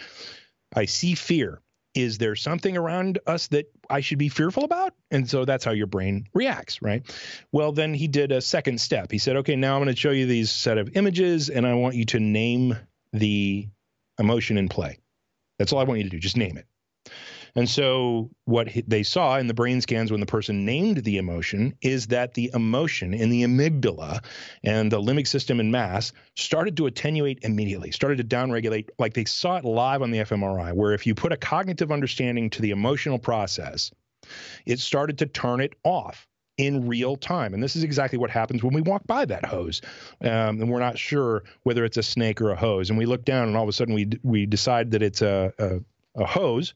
I see fear is there something around us that I should be fearful about? And so that's how your brain reacts, right? Well, then he did a second step. He said, okay, now I'm going to show you these set of images and I want you to name the emotion in play. That's all I want you to do. Just name it. And so, what they saw in the brain scans when the person named the emotion is that the emotion in the amygdala and the limbic system in mass started to attenuate immediately, started to downregulate, like they saw it live on the fMRI, where if you put a cognitive understanding to the emotional process, it started to turn it off in real time. And this is exactly what happens when we walk by that hose, um, and we're not sure whether it's a snake or a hose. And we look down, and all of a sudden we we decide that it's a, a, a hose.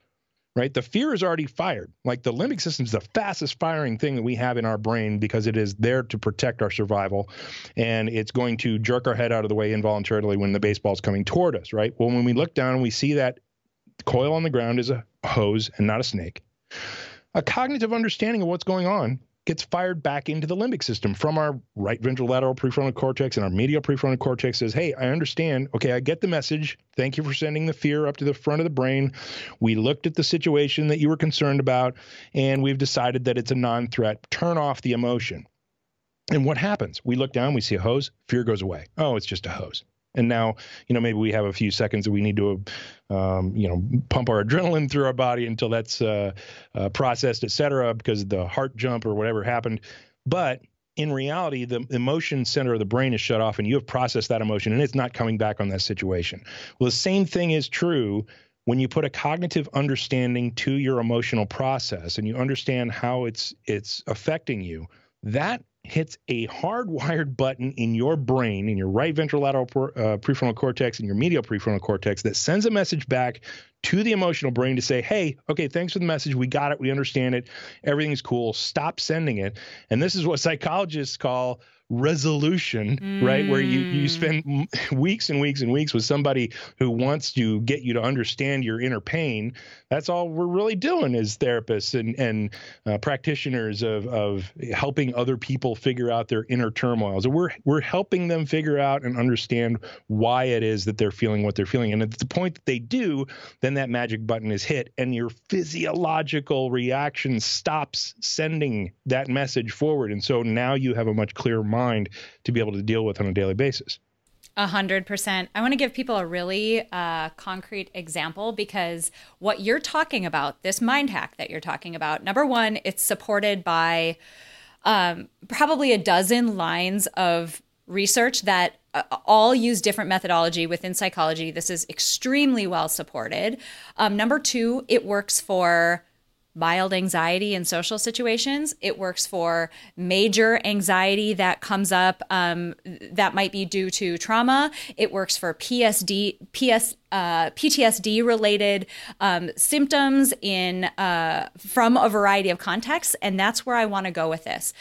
Right, the fear is already fired. Like the limbic system is the fastest firing thing that we have in our brain because it is there to protect our survival, and it's going to jerk our head out of the way involuntarily when the baseball's coming toward us. Right. Well, when we look down and we see that coil on the ground is a hose and not a snake, a cognitive understanding of what's going on gets fired back into the limbic system from our right ventrolateral prefrontal cortex and our medial prefrontal cortex says, Hey, I understand. Okay, I get the message. Thank you for sending the fear up to the front of the brain. We looked at the situation that you were concerned about, and we've decided that it's a non threat. Turn off the emotion. And what happens? We look down, we see a hose, fear goes away. Oh, it's just a hose. And now, you know, maybe we have a few seconds that we need to, um, you know, pump our adrenaline through our body until that's uh, uh, processed, et cetera, because the heart jump or whatever happened. But in reality, the emotion center of the brain is shut off and you have processed that emotion and it's not coming back on that situation. Well, the same thing is true when you put a cognitive understanding to your emotional process and you understand how it's it's affecting you. That hits a hardwired button in your brain, in your right ventrolateral uh, prefrontal cortex and your medial prefrontal cortex that sends a message back to the emotional brain to say, hey, okay, thanks for the message. We got it. We understand it. Everything's cool. Stop sending it. And this is what psychologists call resolution, mm. right? Where you, you spend weeks and weeks and weeks with somebody who wants to get you to understand your inner pain. That's all we're really doing as therapists and, and uh, practitioners of, of helping other people figure out their inner turmoil. And we're, we're helping them figure out and understand why it is that they're feeling what they're feeling. And at the point that they do, then that magic button is hit and your physiological reaction stops sending that message forward. And so now you have a much clearer mind to be able to deal with on a daily basis. A hundred percent. I want to give people a really uh, concrete example because what you're talking about, this mind hack that you're talking about, number one, it's supported by um, probably a dozen lines of research that uh, all use different methodology within psychology. This is extremely well supported. Um, number two, it works for mild anxiety in social situations. It works for major anxiety that comes up um, that might be due to trauma. It works for PSD, PS, uh, PTSD related um, symptoms in uh, from a variety of contexts, and that's where I want to go with this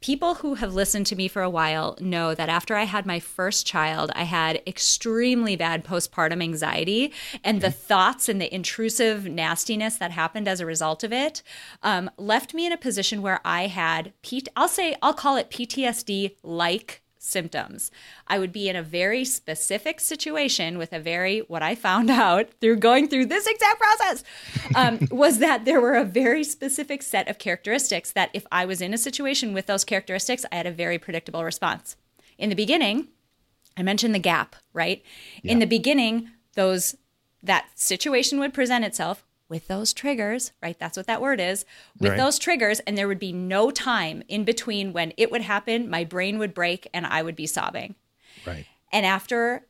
people who have listened to me for a while know that after I had my first child, I had extremely bad postpartum anxiety, and the thoughts and the intrusive nastiness that happened as a result of it um, left me in a position where I had, P- I'll say, I'll call it PTSD like symptoms. I would be in a very specific situation with a very, what I found out through going through this exact process um, was that there were a very specific set of characteristics that if I was in a situation with those characteristics, I had a very predictable response. In the beginning, I mentioned the gap, right? Yeah. In the beginning, those that situation would present itself with those triggers, right? That's what that word is. With right. those triggers, and there would be no time in between when it would happen, my brain would break, and I would be sobbing. Right. And after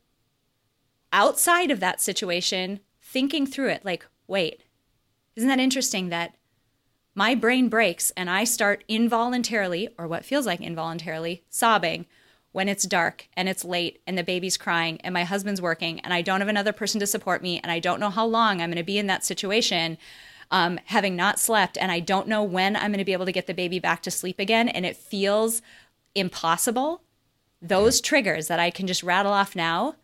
outside of that situation, thinking through it, like, wait, isn't that interesting that my brain breaks and I start involuntarily, or what feels like involuntarily, sobbing when it's dark and it's late and the baby's crying and my husband's working and I don't have another person to support me and I don't know how long I'm going to be in that situation, um, having not slept, and I don't know when I'm going to be able to get the baby back to sleep again, and it feels impossible. Those triggers that I can just rattle off now,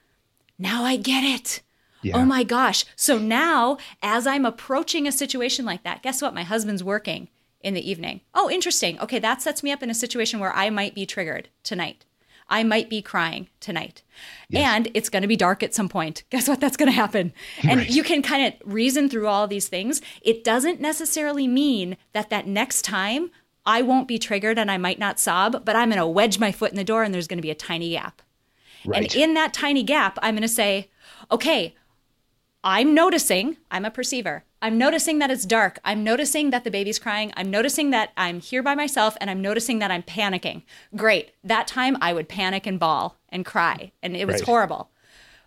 now I get it. Yeah. Oh my gosh. So now, as I'm approaching a situation like that, guess what? My husband's working in the evening. Oh, interesting. Okay, that sets me up in a situation where I might be triggered tonight. I might be crying tonight. And it's going to be dark at some point. Guess what? That's going to happen. And right. you can kind of reason through all these things. It doesn't necessarily mean that that next time I won't be triggered and I might not sob, but I'm going to wedge my foot in the door and there's going to be a tiny gap. Right. And in that tiny gap, I'm going to say, okay, I'm noticing, I'm a perceiver. I'm noticing that it's dark. I'm noticing that the baby's crying. I'm noticing that I'm here by myself and I'm noticing that I'm panicking. Great. That time I would panic and bawl and cry and it was right. horrible.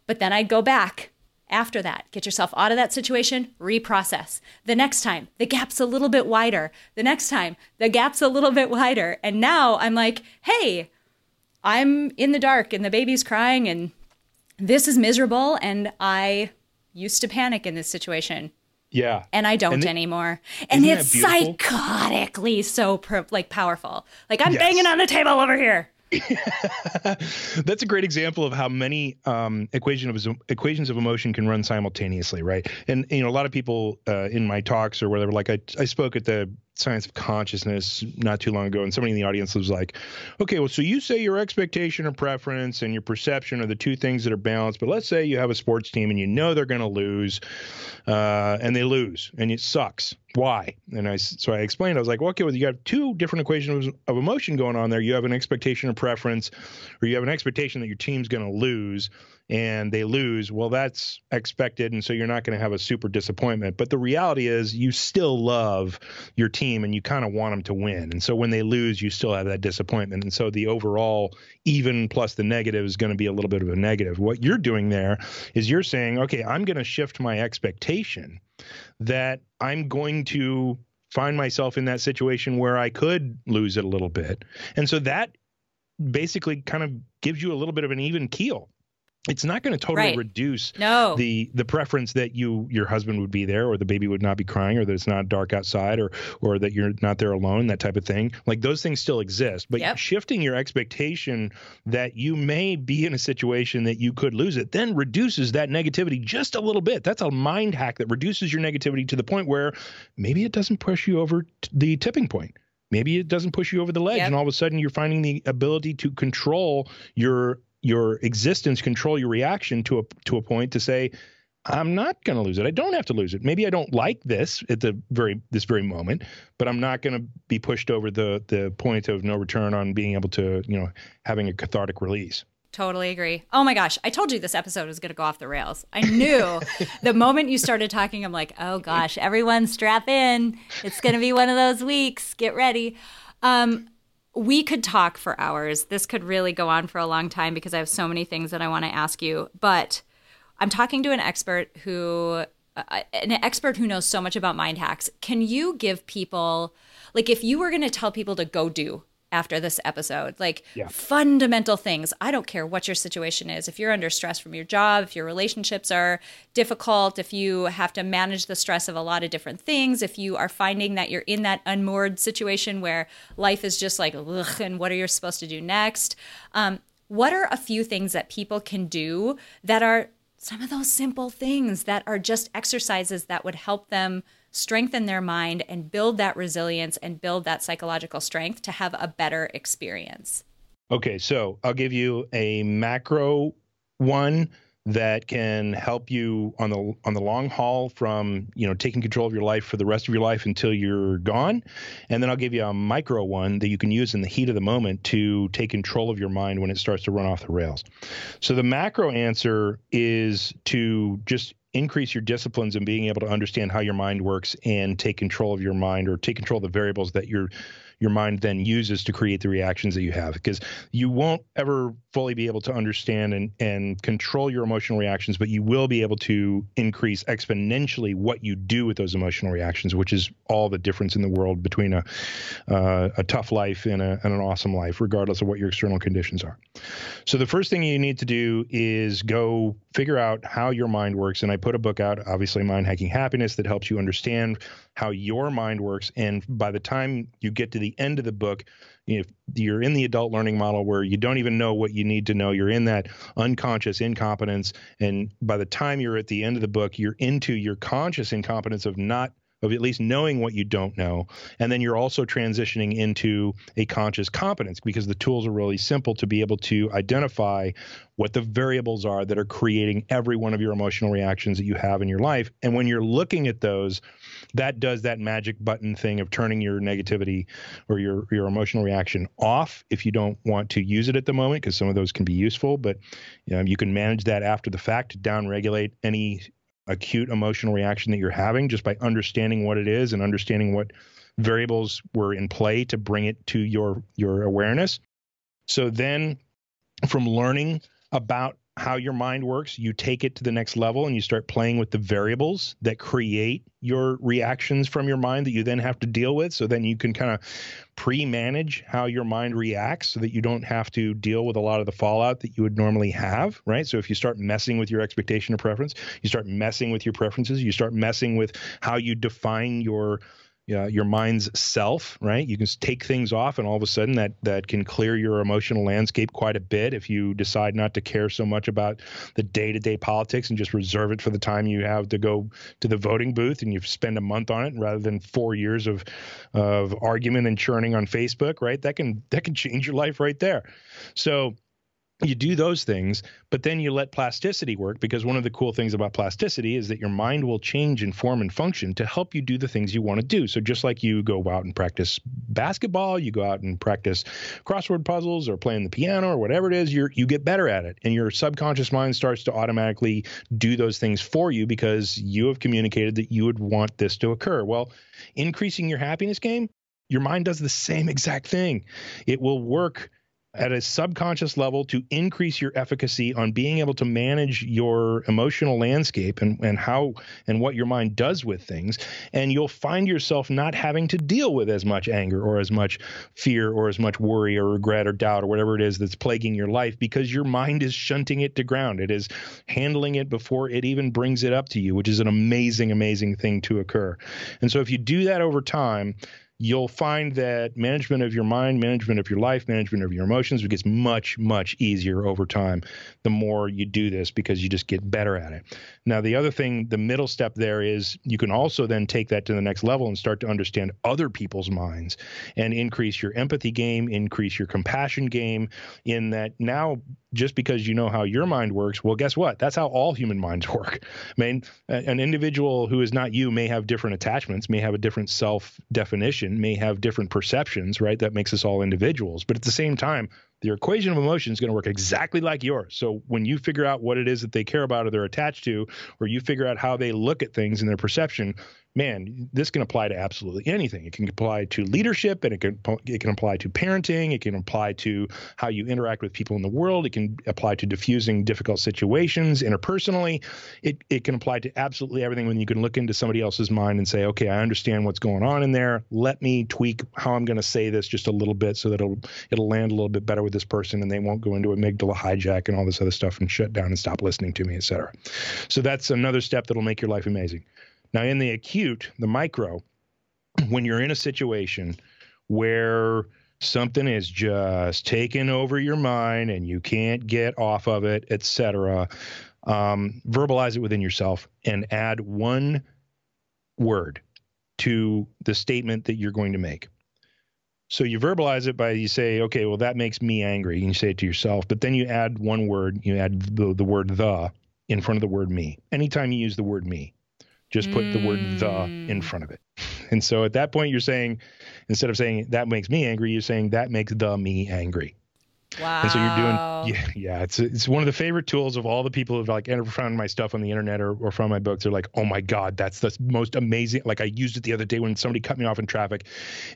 But then I'd go back After that, get yourself out of that situation, reprocess. The next time, the gap's a little bit wider. The next time, the gap's a little bit wider. And now I'm like, hey, I'm in the dark and the baby's crying and this is miserable. And I used to panic in this situation. Yeah. And I don't And the- anymore. And it's psychotically so pro- like powerful. Like I'm Yes. banging on the table over here. That's a great example of how many um, equation of equations of emotion can run simultaneously, right? And you know, a lot of people uh, in my talks or whatever, like I, I spoke at the Science of Consciousness not too long ago, and somebody in the audience was like, "Okay, well, so you say your expectation or preference and your perception are the two things that are balanced, but let's say you have a sports team and you know they're going to lose, uh, and they lose, and it sucks. Why?" And I so I explained. I was like, well, "Okay, well, you have two different equations of emotion going on there. You have an expectation or preference, or you have an expectation that your team's going to lose." And they lose, well, that's expected. And so you're not going to have a super disappointment. But the reality is, you still love your team and you kind of want them to win. And so when they lose, you still have that disappointment. And so the overall even plus the negative is going to be a little bit of a negative. What you're doing there is you're saying, okay, I'm going to shift my expectation that I'm going to find myself in that situation where I could lose it a little bit. And so that basically kind of gives you a little bit of an even keel it's not going to totally Right. reduce No. the the preference that you your husband would be there or the baby would not be crying or that it's not dark outside or or that you're not there alone that type of thing like those things still exist but Yep. shifting your expectation that you may be in a situation that you could lose it then reduces that negativity just a little bit that's a mind hack that reduces your negativity to the point where maybe it doesn't push you over t- the tipping point maybe it doesn't push you over the ledge Yep. and all of a sudden you're finding the ability to control your your existence control your reaction to a to a point to say I'm not going to lose it. I don't have to lose it. Maybe I don't like this at the very this very moment, but I'm not going to be pushed over the the point of no return on being able to, you know, having a cathartic release. Totally agree. Oh my gosh, I told you this episode was going to go off the rails. I knew the moment you started talking, I'm like, oh gosh, everyone strap in. It's going to be one of those weeks. Get ready. Um, we could talk for hours. This could really go on for a long time because I have so many things that I want to ask you. But I'm talking to an expert who, uh, an expert who knows so much about mind hacks. Can you give people, like, if you were going to tell people to go do after this episode, like Yeah. fundamental things? I don't care what your situation is. If you're under stress from your job, if your relationships are difficult, if you have to manage the stress of a lot of different things, if you are finding that you're in that unmoored situation where life is just like, ugh, and what are you supposed to do next? Um, what are a few things that people can do that are some of those simple things that are just exercises that would help them strengthen their mind and build that resilience and build that psychological strength to have a better experience? Okay, so I'll give you a macro one that can help you on the on the long haul from you know taking control of your life for the rest of your life until you're gone and then I'll give you a micro one that you can use in the heat of the moment to take control of your mind when it starts to run off the rails. So the macro answer is to just increase your disciplines and being able to understand how your mind works and take control of your mind or take control of the variables that your your mind then uses to create the reactions that you have because you won't ever fully be able to understand and, and control your emotional reactions but you will be able to increase exponentially what you do with those emotional reactions which is all the difference in the world between a uh, a tough life and, a, and an awesome life regardless of what your external conditions are. So the first thing you need to do is go figure out how your mind works and i put a book out obviously mind hacking happiness that helps you understand how your mind works. And by the time you get to the end of the book if you're in the adult learning model where you don't even know what you need to know. You're in that unconscious incompetence. And by the time you're at the end of the book you're into your conscious incompetence of not of at least knowing what you don't know. And then you're also transitioning into a conscious competence because the tools are really simple to be able to identify what the variables are that are creating every one of your emotional reactions that you have in your life. And when you're looking at those that does that magic button thing of turning your negativity or your your emotional reaction off if you don't want to use it at the moment because some of those can be useful. But you, know, you can manage that after the fact to down regulate any acute emotional reaction that you're having just by understanding what it is and understanding what variables were in play to bring it to your your awareness. So then from learning about how your mind works, you take it to the next level and you start playing with the variables that create your reactions from your mind that you then have to deal with. So then you can kind of pre manage how your mind reacts so that you don't have to deal with a lot of the fallout that you would normally have, right? So if you start messing with your expectation of preference, you start messing with your preferences, you start messing with how you define your uh, your mind's self, right? You can take things off, and all of a sudden that that can clear your emotional landscape quite a bit if you decide not to care so much about the day-to-day politics and just reserve it for the time you have to go to the voting booth and you spend a month on it rather than four years of of argument and churning on Facebook, right? That can that can change your life right there. So you do those things, but then you let plasticity work because one of the cool things about plasticity is that your mind will change in form and function to help you do the things you want to do. So just like you go out and practice basketball, you go out and practice crossword puzzles or playing the piano or whatever it is, you you get better at it, and your subconscious mind starts to automatically do those things for you because you have communicated that you would want this to occur. Well, increasing your happiness game, your mind does the same exact thing. It will work at a subconscious level to increase your efficacy on being able to manage your emotional landscape and, and how and what your mind does with things. And you'll find yourself not having to deal with as much anger or as much fear or as much worry or regret or doubt or whatever it is that's plaguing your life because your mind is shunting it to ground. It is handling it before it even brings it up to you, which is an amazing, amazing thing to occur. And so if you do that over time, you'll find that management of your mind, management of your life, management of your emotions gets much, much easier over time the more you do this because you just get better at it. Now, the other thing, the middle step there is you can also then take that to the next level and start to understand other people's minds and increase your empathy game, increase your compassion game, in that now just because you know how your mind works, well, guess what? That's how all human minds work. I mean, an individual who is not you may have different attachments, may have a different self definition, may have different perceptions, right? That makes us all individuals. But at the same time, the equation of emotion is going to work exactly like yours. So when you figure out what it is that they care about or they're attached to, or you figure out how they look at things and their perception, man, this can apply to absolutely anything. It can apply to leadership, and it can it can apply to parenting. It can apply to how you interact with people in the world. It can apply to diffusing difficult situations interpersonally. It it can apply to absolutely everything. When you can look into somebody else's mind and say, okay, I understand what's going on in there. Let me tweak how I'm going to say this just a little bit so that it'll it'll land a little bit better with this person, and they won't go into amygdala hijack and all this other stuff and shut down and stop listening to me, et cetera. So that's another step that'll make your life amazing. Now, in the acute, the micro, when you're in a situation where something is just taking over your mind and you can't get off of it, etc., um, verbalize it within yourself and add one word to the statement that you're going to make. So you verbalize it by you say, okay, well that makes me angry. And you say it to yourself, but then you add one word. You add the, the word the in front of the word me. Anytime you use the word me, just put mm. the word the in mm. front of it. And so at that point, you're saying, instead of saying that makes me angry, you're saying that makes the me angry. Wow. And so you're doing, yeah, yeah. It's it's one of the favorite tools of all the people who've like ever found my stuff on the internet or, or from my books. They're like, oh my God, that's the most amazing. Like I used it the other day when somebody cut me off in traffic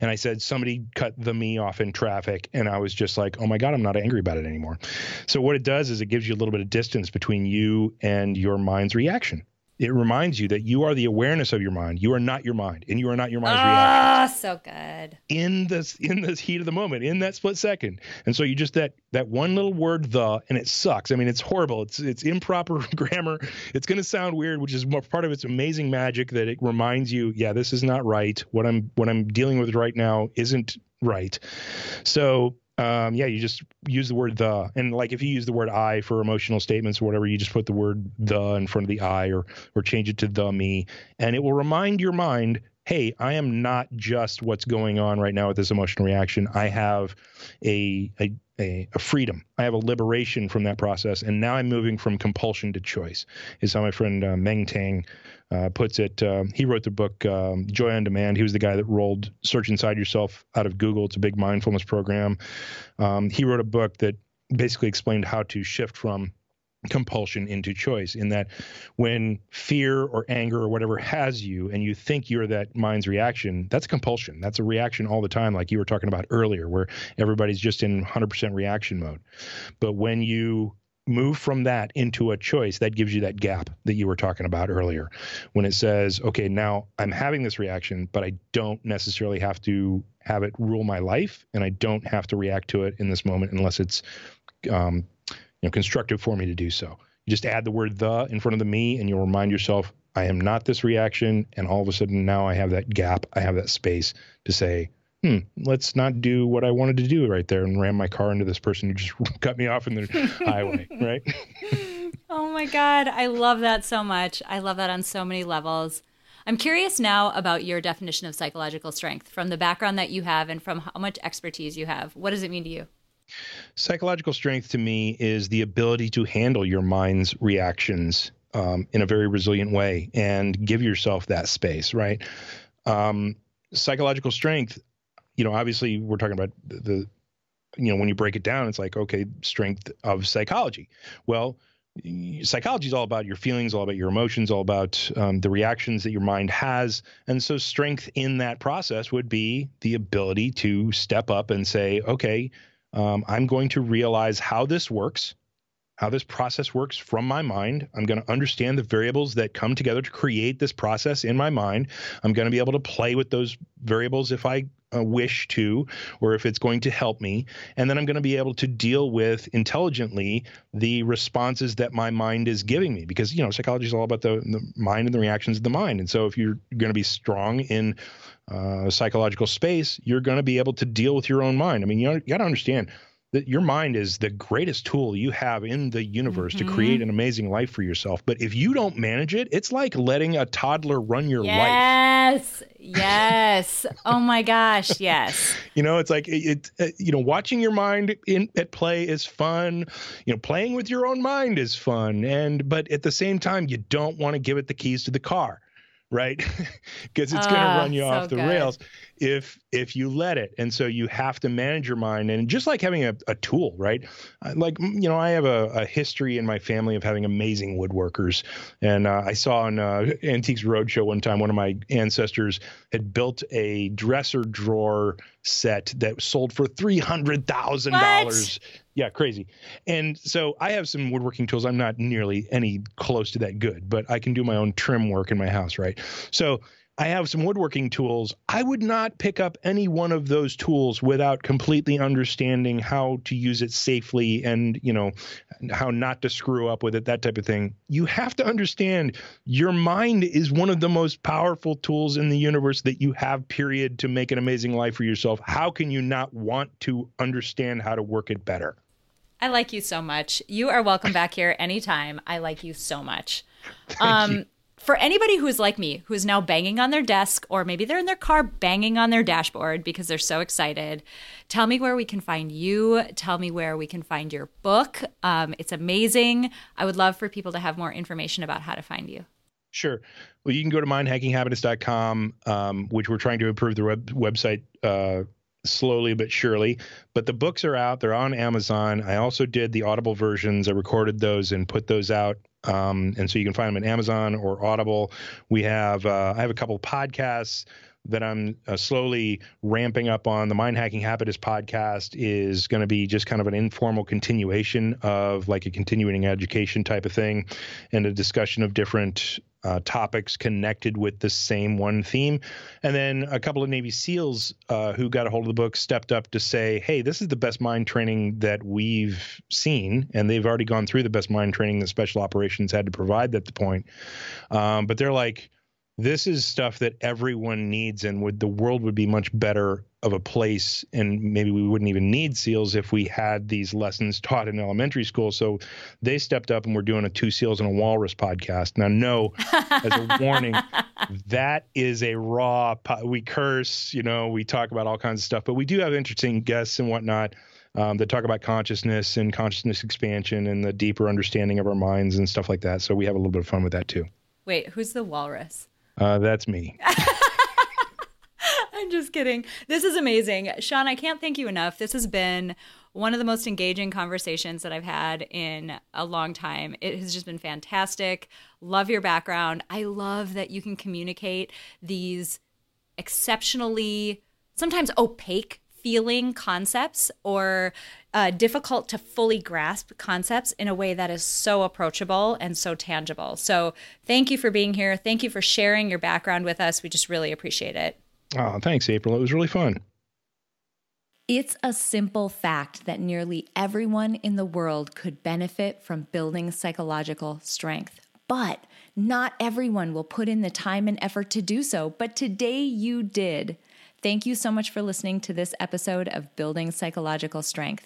and I said, somebody cut the me off in traffic. And I was just like, oh my God, I'm not angry about it anymore. So what it does is it gives you a little bit of distance between you and your mind's reaction it reminds you that you are the awareness of your mind. You are not your mind, and you are not your mind's ah, reaction. so good. In this in this heat of the moment, in that split second, and so you just that that one little word the, and it sucks. I mean, it's horrible. It's it's improper grammar. It's going to sound weird, which is part of its amazing magic that it reminds you, yeah, this is not right. What I'm what I'm dealing with right now isn't right. So um, yeah, you just use the word the, and like if you use the word I for emotional statements or whatever, you just put the word the in front of the I, or or change it to the me, and it will remind your mind, hey, I am not just what's going on right now with this emotional reaction. I have a a a, a, freedom. I have a liberation from that process, and now I'm moving from compulsion to choice. Is how my friend uh, Meng Tan uh, puts it. Uh, he wrote the book um, Joy on Demand. He was the guy that rolled Search Inside Yourself out of Google. It's a big mindfulness program. Um, he wrote a book that basically explained how to shift from compulsion into choice in that when fear or anger or whatever has you and you think you're that mind's reaction that's compulsion. That's a reaction all the time like you were talking about earlier where everybody's just in 100% reaction mode. But when you move from that into a choice that gives you that gap that you were talking about earlier. When it says okay now i'm having this reaction but i don't necessarily have to have it rule my life and i don't have to react to it in this moment unless it's um, you know constructive for me to do so you just add the word the in front of the me and you'll remind yourself i am not this reaction and all of a sudden now i have that gap i have that space to say hmm, let's not do what I wanted to do right there and ram my car into this person who just cut me off in the highway, right? oh my God. I love that so much. I love that on so many levels. I'm curious now about your definition of psychological strength from the background that you have and from how much expertise you have. What does it mean to you? Psychological strength to me is the ability to handle your mind's reactions um, in a very resilient way and give yourself that space, right? Um, psychological strength you know, obviously we're talking about the, the, you know, when you break it down, it's like, okay, strength of psychology. Well, psychology is all about your feelings, all about your emotions, all about um, the reactions that your mind has. And so, strength in that process would be the ability to step up and say, okay, um, I'm going to realize how this works how this process works from my mind. I'm going to understand the variables that come together to create this process in my mind. I'm going to be able to play with those variables if I uh, wish to, or if it's going to help me. And then I'm going to be able to deal with intelligently the responses that my mind is giving me because, you know, psychology is all about the, the mind and the reactions of the mind. And so if you're going to be strong in uh, psychological space, you're going to be able to deal with your own mind. I mean, you, you got to understand that your mind is the greatest tool you have in the universe mm-hmm. to create an amazing life for yourself. But if you don't manage it, it's like letting a toddler run your yes. life. Yes. Yes. oh my gosh. Yes. You know, it's like it, it, you know, watching your mind in at play is fun. You know, playing with your own mind is fun. And but at the same time, you don't want to give it the keys to the car right? Because it's going to ah, run you so off the good. rails if if you let it. And so you have to manage your mind, and just like having a, a tool, right? Like you know, I have a, a history in my family of having amazing woodworkers, and uh, I saw on uh, Antiques Roadshow one time one of my ancestors had built a dresser drawer set that sold for three hundred thousand dollars yeah, crazy. And so I have some woodworking tools. I'm not nearly any close to that good, but I can do my own trim work in my house, right? So I have some woodworking tools. I would not pick up any one of those tools without completely understanding how to use it safely and, you know, how not to screw up with it, that type of thing. You have to understand your mind is one of the most powerful tools in the universe that you have, period, to make an amazing life for yourself. How can you not want to understand how to work it better? I like you so much. You are welcome back here anytime. I like you so much. Um, you. For anybody who is like me, who is now banging on their desk, or maybe they're in their car banging on their dashboard because they're so excited, tell me where we can find you. Tell me where we can find your book. Um, it's amazing. I would love for people to have more information about how to find you. Sure. Well, you can go to mindhackinghappiness.com, um, which we're trying to improve the web- website uh, slowly but surely. But the books are out; they're on Amazon. I also did the Audible versions. I recorded those and put those out. Um, and so you can find them at Amazon or Audible. We have uh, I have a couple podcasts that I'm uh, slowly ramping up on. The Mind Hacking Happiness podcast is going to be just kind of an informal continuation of like a continuing education type of thing and a discussion of different uh, topics connected with the same one theme. And then a couple of Navy SEALs uh, who got a hold of the book stepped up to say, hey, this is the best mind training that we've seen. And they've already gone through the best mind training that special operations had to provide at the point. Um, but they're like, this is stuff that everyone needs and would the world would be much better of a place and maybe we wouldn't even need seals if we had these lessons taught in elementary school. So they stepped up and we're doing a two seals and a walrus podcast. Now no as a warning that is a raw we curse you know we talk about all kinds of stuff but we do have interesting guests and whatnot um, that talk about consciousness and consciousness expansion and the deeper understanding of our minds and stuff like that. So we have a little bit of fun with that too. Wait who's the walrus uh, that's me. I'm just kidding. This is amazing. Sean, I can't thank you enough. This has been one of the most engaging conversations that I've had in a long time. It has just been fantastic. Love your background. I love that you can communicate these exceptionally, sometimes opaque feeling concepts or uh, difficult to fully grasp concepts in a way that is so approachable and so tangible. So, thank you for being here. Thank you for sharing your background with us. We just really appreciate it. Oh, thanks, April. It was really fun. It's a simple fact that nearly everyone in the world could benefit from building psychological strength. But not everyone will put in the time and effort to do so. But today you did. Thank you so much for listening to this episode of Building Psychological Strength.